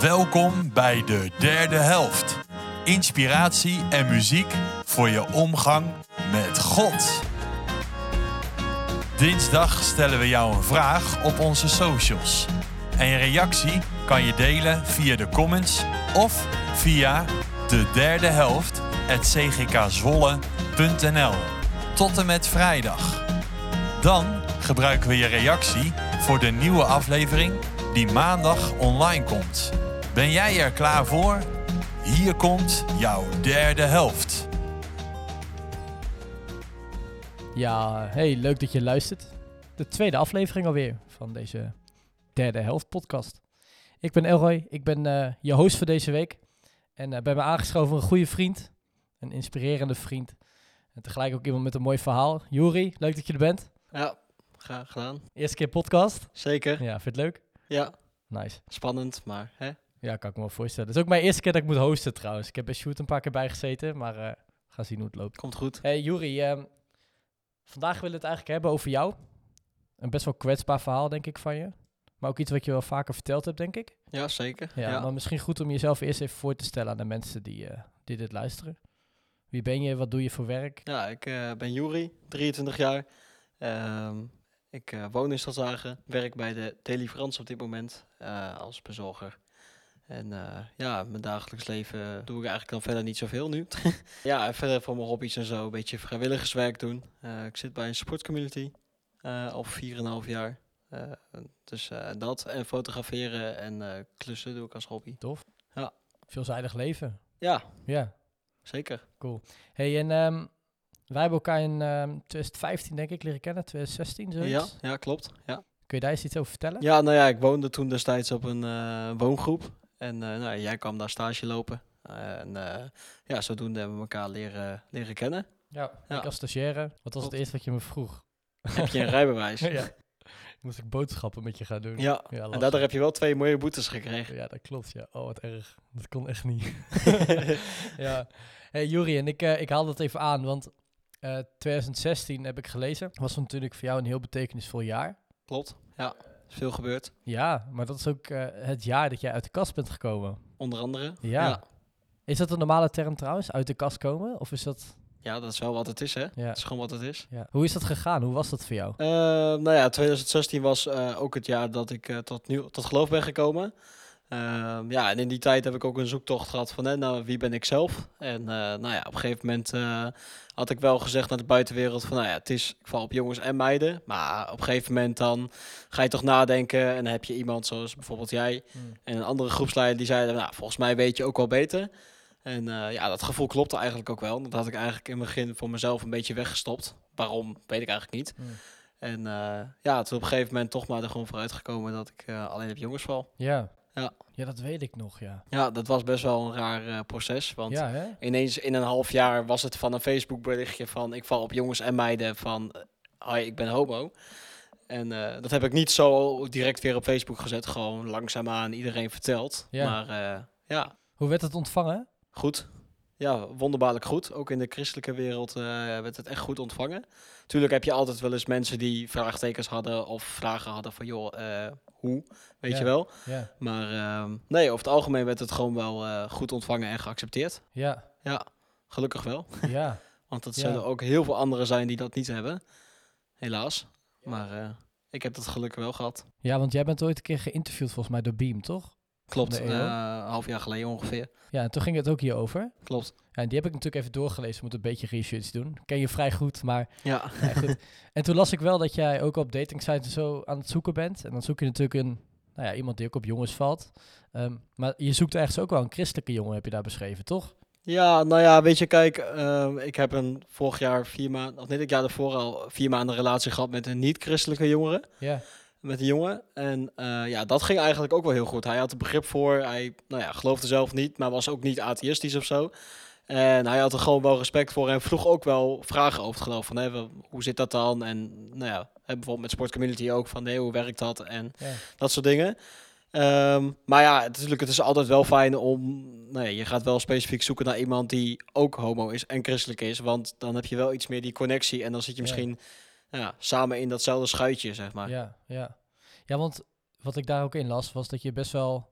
Welkom bij de derde helft. Inspiratie en muziek voor je omgang met God. Dinsdag stellen we jou een vraag op onze socials. En je reactie kan je delen via de comments of via de derde helft cgkzwolle.nl tot en met vrijdag. Dan gebruiken we je reactie voor de nieuwe aflevering die maandag online komt. Ben jij er klaar voor? Hier komt jouw derde helft. Ja, hey, leuk dat je luistert. De tweede aflevering alweer van deze derde helft podcast. Ik ben Elroy, ik ben eh, je host voor deze week. En uh, bij me aangeschoven een goede vriend, een inspirerende vriend. En tegelijk ook iemand met een mooi verhaal. Juri, leuk dat je er bent. Ja, graag gedaan. Eerste keer podcast. Zeker. Ja, vind je het leuk? Ja, Nice. spannend, maar hè? Ja, kan ik me wel voorstellen. Het is ook mijn eerste keer dat ik moet hosten trouwens. Ik heb bij Shoot een paar keer bijgezeten, maar eh we gaan zien hoe het loopt. komt goed. Hey Juri, ehm, vandaag willen we het eigenlijk hebben over jou. Een best wel kwetsbaar verhaal, denk ik, van je. Maar ook iets wat je wel vaker verteld hebt, denk ik. Ja, zeker. Ja, Ja, maar misschien goed om jezelf eerst even voor te stellen aan de mensen die, eh, die dit luisteren. Wie ben je? Wat doe je voor werk? Ja, ik eh, ben Juri, 23 jaar. Ehm, ik eh, woon in Stadshagen, werk bij de Frans op dit moment eh, als bezorger. En eh, ja, mijn dagelijks leven doe ik eigenlijk dan verder niet zoveel nu. ja, en verder voor mijn hobby's en zo een beetje vrijwilligerswerk doen. Eh, ik zit bij een sportcommunity eh al 4,5 jaar. Dus dat en fotograferen en klussen doe ik als hobby. Tof. Ja. Veelzijdig leven. Ja, Ja, zeker. hey, en ehm, wij hebben elkaar in ehm 2015, denk ik, leren kennen. 2016, zoiets. Ja, ja, klopt. Ja. Kun je daar eens iets over vertellen? ja, nou ja, ik woonde toen destijds op een woongroep. En eh, nou, jij kwam daar stage lopen. en eh, ja, zodoende hebben we elkaar leren, leren kennen. Ja, Ja. ik als stagiaire. Wat was het eerste wat je me vroeg? Heb je een rijbewijs? ja. Moest ik boodschappen met je gaan doen? Ja, Ja, en daardoor heb je wel twee mooie boetes gekregen. Ja, dat klopt, ja. Oh, wat erg. Dat kon echt niet. ja. Hey, Juri, en ik, eh, ik haal dat even aan, want eh 2016 heb ik gelezen. Was natuurlijk voor jou een heel betekenisvol jaar. Klopt, ja. Is veel gebeurd. Ja, maar dat is ook eh, het jaar dat jij uit de kast bent gekomen. Onder andere. Ja. ja. Is dat een normale term trouwens, uit de kast komen? Of is dat... Ja, dat is wel wat het is, hè? Ja. Het is gewoon wat het is. ja. Hoe is dat gegaan? Hoe was dat voor jou? Eh, nou ja, 2016 was eh, ook het jaar dat ik tot, nieuw, tot geloof ben gekomen. Ehm, ja, en in die tijd heb ik ook een zoektocht gehad van, hè, nou, wie ben ik zelf? En eh, nou ja, op een gegeven moment eh, had ik wel gezegd naar de buitenwereld van, nou ja, het is, ik val op jongens en meiden. Maar op een gegeven moment dan ga je toch nadenken en dan heb je iemand zoals bijvoorbeeld jij en een andere groepsleider die zeiden, nou, volgens mij weet je ook wel beter. En eh, ja, dat gevoel klopte eigenlijk ook wel. Dat had ik eigenlijk in het begin voor mezelf een beetje weggestopt. Waarom, weet ik eigenlijk niet. Mm. En ja, toen op een gegeven moment toch maar er gewoon vooruit gekomen dat ik alleen op jongens val. Ja. Ja. Ja, dat weet ik nog, ja. Ja, dat was best wel een raar eh, proces. Want Ja, hè? ineens in een half jaar was het van een Facebook berichtje van ik val op jongens en meiden van eh, hi, ik ben homo. En eh, dat heb ik niet zo direct weer op Facebook gezet. Gewoon langzaamaan iedereen verteld. Ja. Maar ja, Hoe werd het ontvangen? goed. Ja, wonderbaarlijk goed. Ook in de christelijke wereld eh, werd het echt goed ontvangen. Tuurlijk heb je altijd wel eens mensen die vraagtekens hadden of vragen hadden van joh, eh, hoe, weet Ja. je wel. Ja. Maar ehm, nee, over het algemeen werd het gewoon wel eh, goed ontvangen en geaccepteerd. Ja. Ja, gelukkig wel. Ja. Want dat Ja. zullen ook heel veel anderen zijn die dat niet hebben. Helaas. Maar ik heb dat gelukkig wel gehad. Ja, want jij bent ooit een keer geïnterviewd volgens mij door Beam, toch? Klopt, De EO? eh, een half jaar geleden ongeveer. Ja, en toen ging het ook hierover. Klopt. Ja, en die heb ik natuurlijk even doorgelezen, moet een beetje research doen. Ken je vrij goed, maar Ja, ja, goed. En toen las ik wel dat jij ook op dating sites en zo aan het zoeken bent. En dan zoek je natuurlijk een, nou ja, iemand die ook op jongens valt. Ehm, maar je zoekt ergens ook wel een christelijke jongen, heb je daar beschreven, toch? ja nou ja, weet je, kijk, ehm, ik heb een vorig jaar vier maanden, of net het jaar daarvoor al vier maanden relatie gehad met een niet-christelijke jongere. Ja, met een jongen. En eh, ja, dat ging eigenlijk ook wel heel goed. Hij had er begrip voor. Hij nou ja, geloofde zelf niet, maar was ook niet atheïstisch of zo. En hij had er gewoon wel respect voor en vroeg ook wel vragen over het geloof. Van, hè, hoe zit dat dan? En nou ja, bijvoorbeeld met sportcommunity ook. Van, nee, hoe werkt dat? En ja, dat soort dingen. Ehm, maar ja, natuurlijk, het is altijd wel fijn om... Nee, je gaat wel specifiek zoeken naar iemand die ook homo is en christelijk is. Want dan heb je wel iets meer die connectie. En dan zit je misschien ja, samen in datzelfde schuitje, zeg maar. ja, ja. Ja, want wat ik daar ook in las, was dat je best wel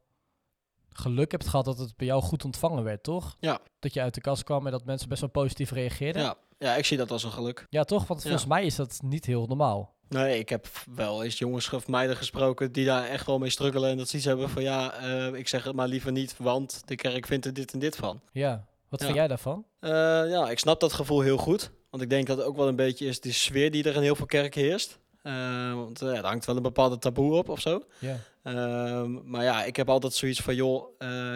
geluk hebt gehad dat het bij jou goed ontvangen werd, toch? Ja. Dat je uit de kast kwam en dat mensen best wel positief reageerden. Ja, ja, ik zie dat als een geluk. Ja, toch? Want Ja. volgens mij is dat niet heel normaal. Nee, ik heb wel eens jongens of meiden gesproken die daar echt wel mee struggelen. En dat ze iets hebben van ja, eh, ik zeg het maar liever niet, want de kerk vindt er dit en dit van. Ja. Wat Ja. vind jij daarvan? Eh, ja, ik snap dat gevoel heel goed. Want ik denk dat het ook wel een beetje is de sfeer die er in heel veel kerken heerst. Eh, want eh, ja, er hangt wel een bepaalde taboe op of zo. Ja. Ehm, maar ja, ik heb altijd zoiets van, joh, eh,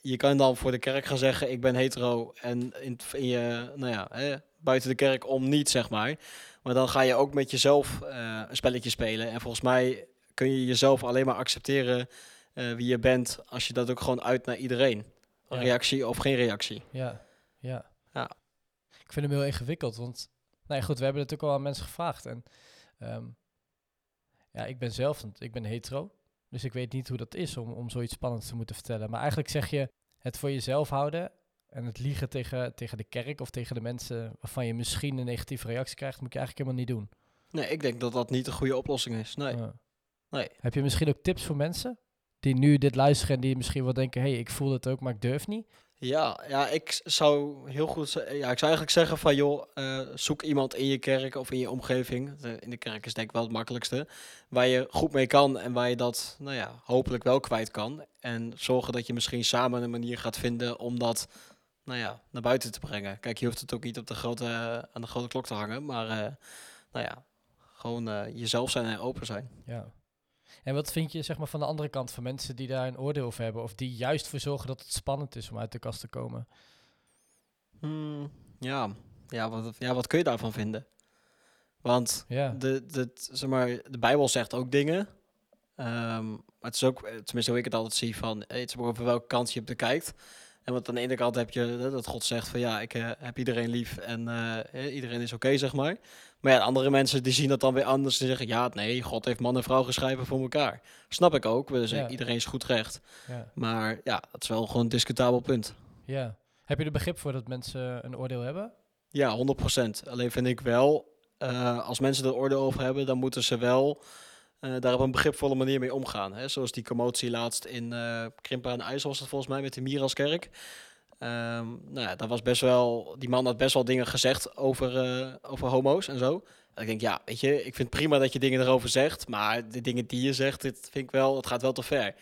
je kan dan voor de kerk gaan zeggen, ik ben hetero en in, in je, nou ja, hè, buiten de kerk om niet, zeg maar. Maar dan ga je ook met jezelf eh, een spelletje spelen. En volgens mij kun je jezelf alleen maar accepteren eh, wie je bent, als je dat ook gewoon uit naar iedereen. Ja. Reactie of geen reactie. Ja. Ik vind hem heel ingewikkeld, want... Nou ja, goed, we hebben het ook al aan mensen gevraagd. En ehm, ja, ik ben zelf, ik ben hetero. Dus ik weet niet hoe dat is om, om zoiets spannends te moeten vertellen. Maar eigenlijk zeg je het voor jezelf houden en het liegen tegen, tegen de kerk of tegen de mensen waarvan je misschien een negatieve reactie krijgt, moet je eigenlijk helemaal niet doen. Nee, ik denk dat dat niet de goede oplossing is. Nee. Ja. Nee. Heb je misschien ook tips voor mensen die nu dit luisteren en die misschien wel denken, hé, hey, ik voel het ook, maar ik durf niet? Ja, ja, ik zou heel goed. Ja, ik zou eigenlijk zeggen van joh, eh, zoek iemand in je kerk of in je omgeving. In de kerk is denk ik wel het makkelijkste. Waar je goed mee kan en waar je dat, nou ja, hopelijk wel kwijt kan. En zorgen dat je misschien samen een manier gaat vinden om dat, nou ja, naar buiten te brengen. Kijk, je hoeft het ook niet op de grote, aan de grote klok te hangen, maar, eh, nou ja, gewoon eh, jezelf zijn en open zijn. Ja. En wat vind je zeg maar, van de andere kant van mensen die daar een oordeel over hebben? Of die juist voor zorgen dat het spannend is om uit de kast te komen? Hmm, ja, ja wat, ja, wat kun je daarvan vinden? Want Ja, de, de, zeg maar, de Bijbel zegt ook dingen. Ehm, maar het is ook, tenminste hoe ik het altijd zie, van het is over welke kant je het bekijkt. En want aan de ene kant heb je dat God zegt van ja, ik eh, heb iedereen lief en eh, iedereen is oké, zeg maar. Maar ja, andere mensen die zien dat dan weer anders en zeggen ja, nee, God heeft man en vrouw geschreven voor elkaar. Snap ik ook, dus Ja. iedereen is goed recht. ja, Maar ja, dat is wel gewoon een discutabel punt. ja. Heb je er begrip voor dat mensen een oordeel hebben? Ja, 100%. Alleen vind ik wel, eh, als mensen er oordeel over hebben, dan moeten ze wel eh, daar op een begripvolle manier mee omgaan. Hè? Zoals die commotie laatst in eh Krimpen aan IJssel was het volgens mij met de Miraskerk. Ehm nou ja, dat was best wel, die man had best wel dingen gezegd over, eh, over homo's en zo. En ik denk, ja, weet je, ik vind prima dat je dingen erover zegt, maar de dingen die je zegt, dit vind ik wel, het gaat wel te ver.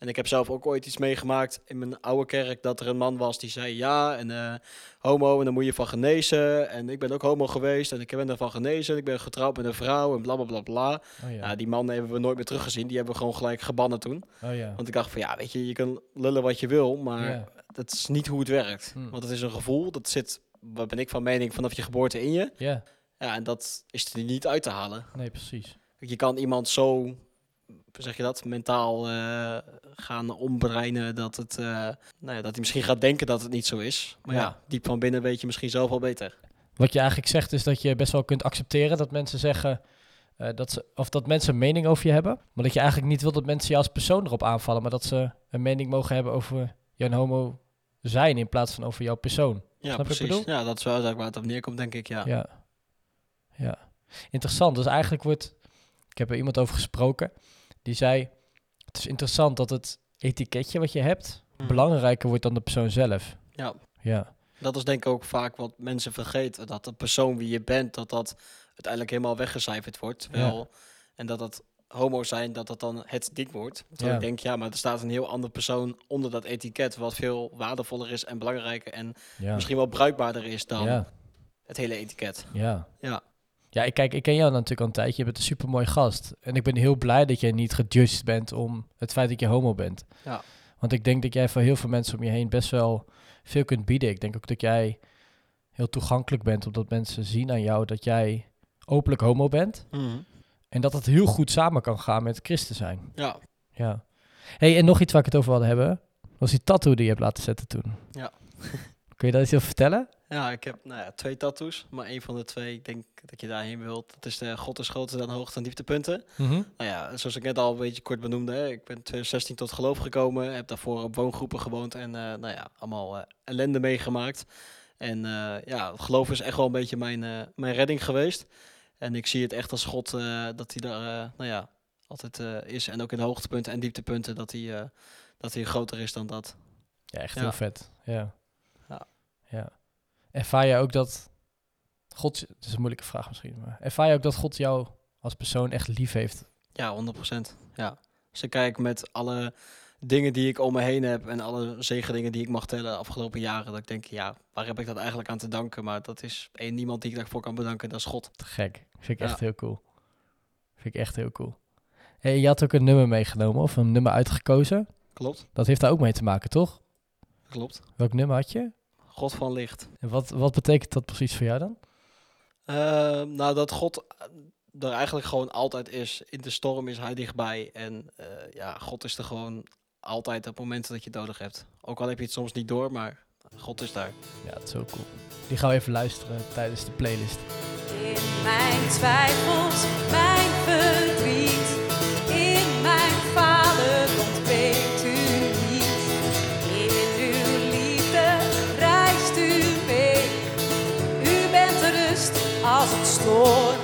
En ik heb zelf ook ooit iets meegemaakt in mijn oude kerk dat er een man was die zei ja en eh, homo en dan moet je van genezen. En ik ben ook homo geweest en ik ben ervan genezen. Ik ben getrouwd met een vrouw en bla bla bla bla. Oh ja. Ja, die man hebben we nooit meer teruggezien. Die hebben we gewoon gelijk gebannen toen. oh ja. Want ik dacht van ja, weet je, je kan lullen wat je wil, maar Ja. dat is niet hoe het werkt. Hmm. Want het is een gevoel, dat zit, wat ben ik van mening, vanaf je geboorte in je. Ja, Ja, en dat is er niet uit te halen. nee, precies. Je kan iemand zo, zeg je dat, mentaal eh, gaan ombreinen dat, het, eh, nou ja, dat hij misschien gaat denken dat het niet zo is. Maar ja. Ja. diep van binnen weet je misschien zelf wel beter. Wat je eigenlijk zegt is dat je best wel kunt accepteren dat mensen zeggen eh, dat ze, of dat mensen een mening over je hebben, maar dat je eigenlijk niet wil dat mensen je als persoon erop aanvallen, maar dat ze een mening mogen hebben over jouw homo zijn in plaats van over jouw persoon. Ja, Snap precies. bedoel? Ja, dat is wel waar het op neerkomt, denk ik. Ja. Ja. ja. Interessant. Dus eigenlijk wordt, ik heb er iemand over gesproken, die zei, het is interessant dat het etiketje wat je hebt Hm. belangrijker wordt dan de persoon zelf. Ja. Ja, Dat is denk ik ook vaak wat mensen vergeten. Dat de persoon wie je bent, dat dat uiteindelijk helemaal weggecijferd wordt. Terwijl, En dat dat homo zijn, dat dat dan het ding wordt. Terwijl Ja. ik denk, ja, maar er staat een heel andere persoon onder dat etiket... wat veel waardevoller is en belangrijker... en ja, misschien wel bruikbaarder is dan het hele etiket. ja. Ja. Ja, ik, kijk, ik ken jou natuurlijk al een tijdje. Je bent een super mooi gast. En ik ben heel blij dat jij niet gejudged bent om het feit dat je homo bent. Ja. Want ik denk dat jij voor heel veel mensen om je heen best wel veel kunt bieden. Ik denk ook dat jij heel toegankelijk bent, omdat mensen zien aan jou dat jij openlijk homo bent. En dat het heel goed samen kan gaan met christen zijn. Ja. Ja. hey, en nog iets waar ik het over wilde hebben, was die tattoo die je hebt laten zetten toen. Ja. Kun je daar iets over vertellen? Ja, ik heb nou ja, twee tattoos. Maar één van de twee, ik denk dat je daarheen wilt. Dat is de God is groter dan hoogte en dieptepunten. Nou ja, zoals ik net al een beetje kort benoemde, hè, ik ben in 2016 tot geloof gekomen, heb daarvoor op woongroepen gewoond en eh, nou ja, allemaal eh, ellende meegemaakt. En eh, ja, geloof is echt wel een beetje mijn, mijn redding geweest. En ik zie het echt als God dat hij daar, nou ja, altijd is. En ook in de hoogtepunten en dieptepunten dat hij, dat hij groter is dan dat. Ja, echt Ja. heel vet. Ja. Ja. Ervaar je ook dat God, het is een moeilijke vraag misschien, maar ervaar je ook dat God jou als persoon echt lief heeft? Ja, 100%. Ja. Als ik kijk met alle dingen die ik om me heen heb en alle zegeningen die ik mag tellen de afgelopen jaren, dat ik denk, ja, waar heb ik dat eigenlijk aan te danken? Maar dat is één niemand die ik daarvoor kan bedanken, dat is God. Te gek. Vind ik Ja. echt heel cool. Vind ik echt heel cool. Hey, je had ook een nummer meegenomen of een nummer uitgekozen. Klopt, Dat heeft daar ook mee te maken, toch? klopt. Welk nummer had je? God van licht. En wat, wat betekent dat precies voor jou dan? Eh, nou, dat God er eigenlijk gewoon altijd is. In de storm is hij dichtbij. En eh, ja, God is er gewoon altijd op momenten dat je het nodig hebt. Ook al heb je het soms niet door, maar God is daar. Ja, dat is heel cool. Die gaan we even luisteren tijdens de playlist. In mijn twijfels, mijn als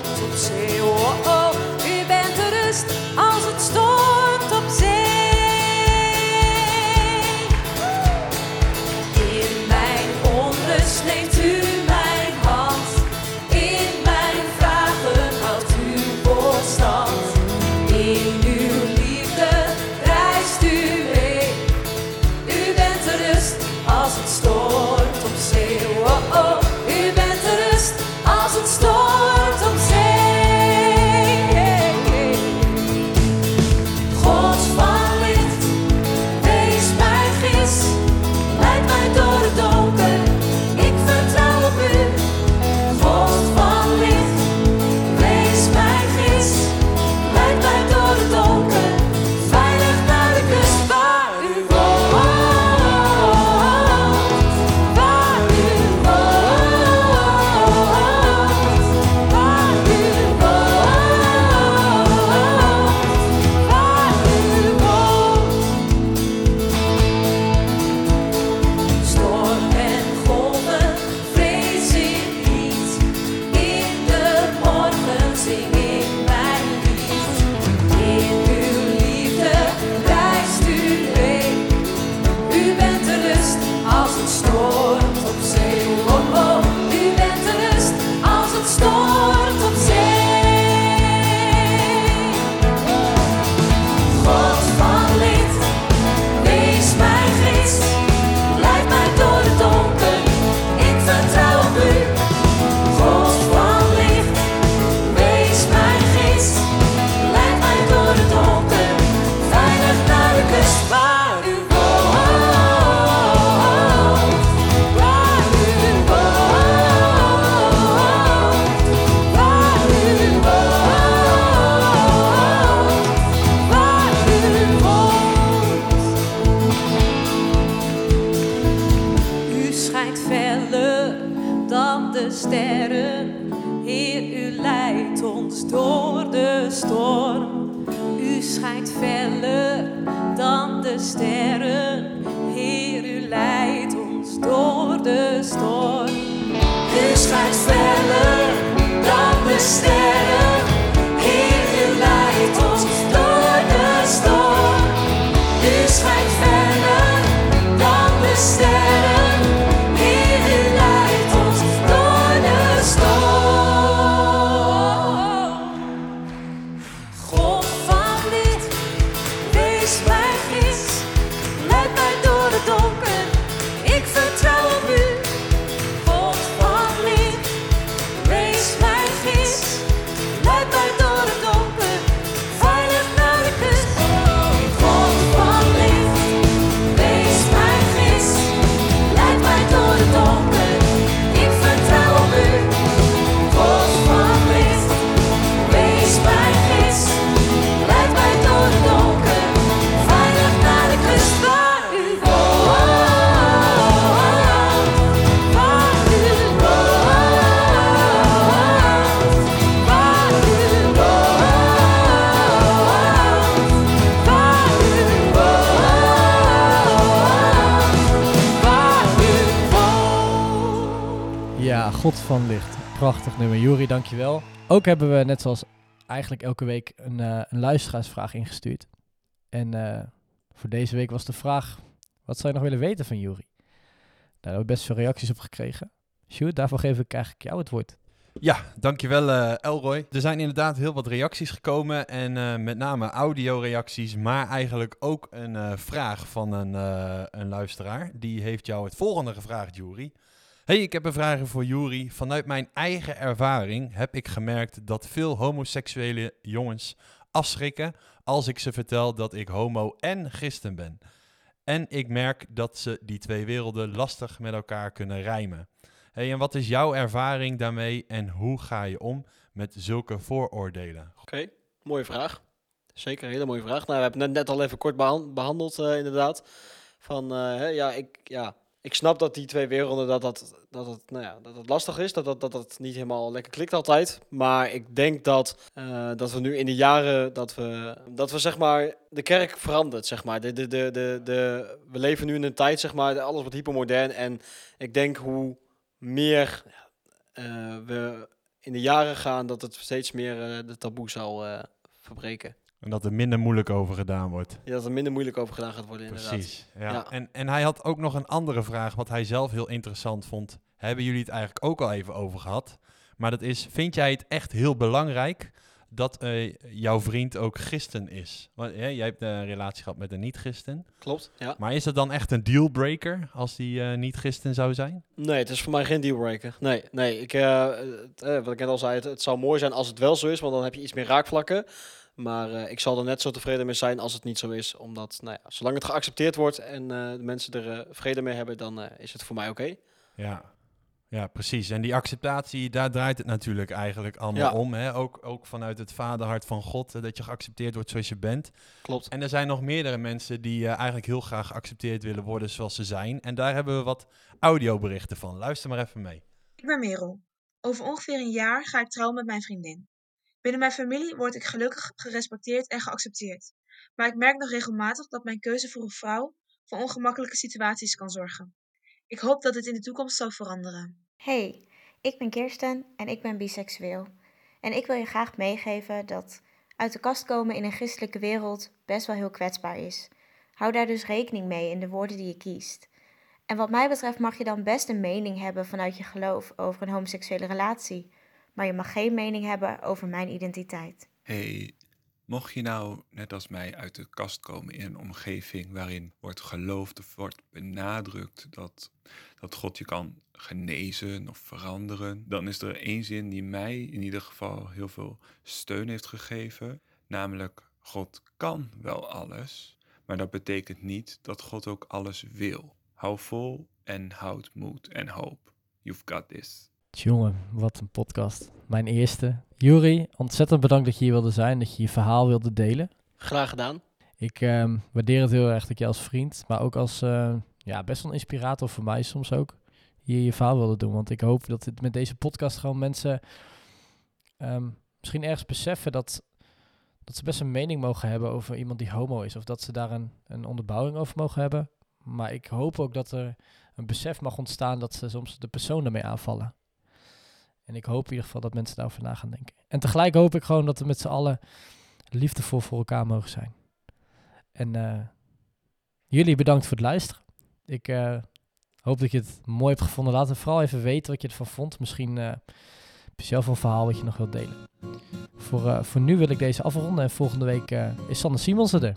face. Van Licht. Prachtig nummer. Juri, dankjewel. Ook hebben we, net zoals eigenlijk elke week, een, eh, een luisteraarsvraag ingestuurd. En eh, voor deze week was de vraag, wat zou je nog willen weten van Jury? Daar hebben we best veel reacties op gekregen. Sjoerd, daarvoor geef ik eigenlijk jou het woord. Ja, dankjewel eh Elroy. Er zijn inderdaad heel wat reacties gekomen en met name audioreacties, maar eigenlijk ook een vraag van een, een luisteraar. Die heeft jou het volgende gevraagd, Jury. Hey, ik heb een vraag voor Jury. Vanuit mijn eigen ervaring heb ik gemerkt dat veel homoseksuele jongens afschrikken als ik ze vertel dat ik homo en christen ben. En ik merk dat ze die twee werelden lastig met elkaar kunnen rijmen. Hey, en wat is jouw ervaring daarmee en hoe ga je om met zulke vooroordelen? Oké, mooie vraag. Zeker, een hele mooie vraag. Nou, we hebben het net, al even kort behan- behandeld, eh, inderdaad. Van, eh, ja, ik, ja, ik snap dat die twee werelden, dat dat, dat, het, nou ja, dat lastig is. Dat dat, dat dat niet helemaal lekker klikt altijd. Maar ik denk dat, eh, dat we nu in de jaren, dat we, dat we zeg maar, de kerk verandert, zeg maar. De, de, de, de, de, we leven nu in een tijd, zeg maar, alles wordt hypermodern. En ik denk hoe meer eh, we in de jaren gaan, dat het steeds meer eh, de taboe zal verbreken. En dat er minder moeilijk over gedaan wordt. Ja, dat er minder moeilijk over gedaan gaat worden, inderdaad. Precies. Ja. Ja. En, en hij had ook nog een andere vraag, wat hij zelf heel interessant vond. Hebben jullie het eigenlijk ook al even over gehad? Maar dat is, vind jij het echt heel belangrijk dat eh, jouw vriend ook christen is? Want jij hebt een relatie gehad met een niet-christen. Klopt, ja. Maar is dat dan echt een dealbreaker als die eh, niet-christen zou zijn? Nee, het is voor mij geen dealbreaker. Nee, nee. Ik, eh, wat ik net al zei, het, het zou mooi zijn als het wel zo is, want dan heb je iets meer raakvlakken. Maar eh, ik zal er net zo tevreden mee zijn als het niet zo is. Omdat, nou ja, zolang het geaccepteerd wordt en eh, de mensen er eh, vrede mee hebben, dan eh, is het voor mij oké. Ja. Ja, precies. En die acceptatie, daar draait het natuurlijk eigenlijk allemaal Ja. om. Hè? Ook, ook vanuit het vaderhart van God, dat je geaccepteerd wordt zoals je bent. Klopt. En er zijn nog meerdere mensen die eh, eigenlijk heel graag geaccepteerd willen worden zoals ze zijn. En daar hebben we wat audioberichten van. Luister maar even mee. Ik ben Merel. Over ongeveer een jaar ga ik trouwen met mijn vriendin. Binnen mijn familie word ik gelukkig gerespecteerd en geaccepteerd. Maar ik merk nog regelmatig dat mijn keuze voor een vrouw voor ongemakkelijke situaties kan zorgen. Ik hoop dat dit in de toekomst zal veranderen. Hey, ik ben Kirsten en ik ben biseksueel. En ik wil je graag meegeven dat uit de kast komen in een christelijke wereld best wel heel kwetsbaar is. Hou daar dus rekening mee in de woorden die je kiest. En wat mij betreft mag je dan best een mening hebben vanuit je geloof over een homoseksuele relatie, maar je mag geen mening hebben over mijn identiteit. Hey, mocht je nou, net als mij, uit de kast komen in een omgeving waarin wordt geloofd of wordt benadrukt dat, dat God je kan genezen of veranderen, dan is er één zin die mij in ieder geval heel veel steun heeft gegeven, namelijk God kan wel alles, maar dat betekent niet dat God ook alles wil. Hou vol en houd moed en hoop. You've got this. Jongen, wat een podcast. Mijn eerste. Jury, ontzettend bedankt dat je hier wilde zijn, dat je je verhaal wilde delen. Graag gedaan. Ik ehm, waardeer het heel erg dat je als vriend, maar ook als eh, ja, best wel een inspirator voor mij soms ook, hier je verhaal wilde doen. Want ik hoop dat het met deze podcast gewoon mensen ehm, misschien ergens beseffen dat, dat ze best een mening mogen hebben over iemand die homo is. Of dat ze daar een, een onderbouwing over mogen hebben. Maar ik hoop ook dat er een besef mag ontstaan dat ze soms de persoon daarmee aanvallen. En ik hoop in ieder geval dat mensen daarover na gaan denken. En tegelijk hoop ik gewoon dat we met z'n allen liefdevol voor elkaar mogen zijn. En eh, jullie bedankt voor het luisteren. Ik eh, hoop dat je het mooi hebt gevonden. Laat het vooral even weten wat je ervan vond. Misschien eh, heb je zelf een verhaal wat je nog wilt delen. Voor, voor nu wil ik deze afronden en volgende week is Sander Simons er.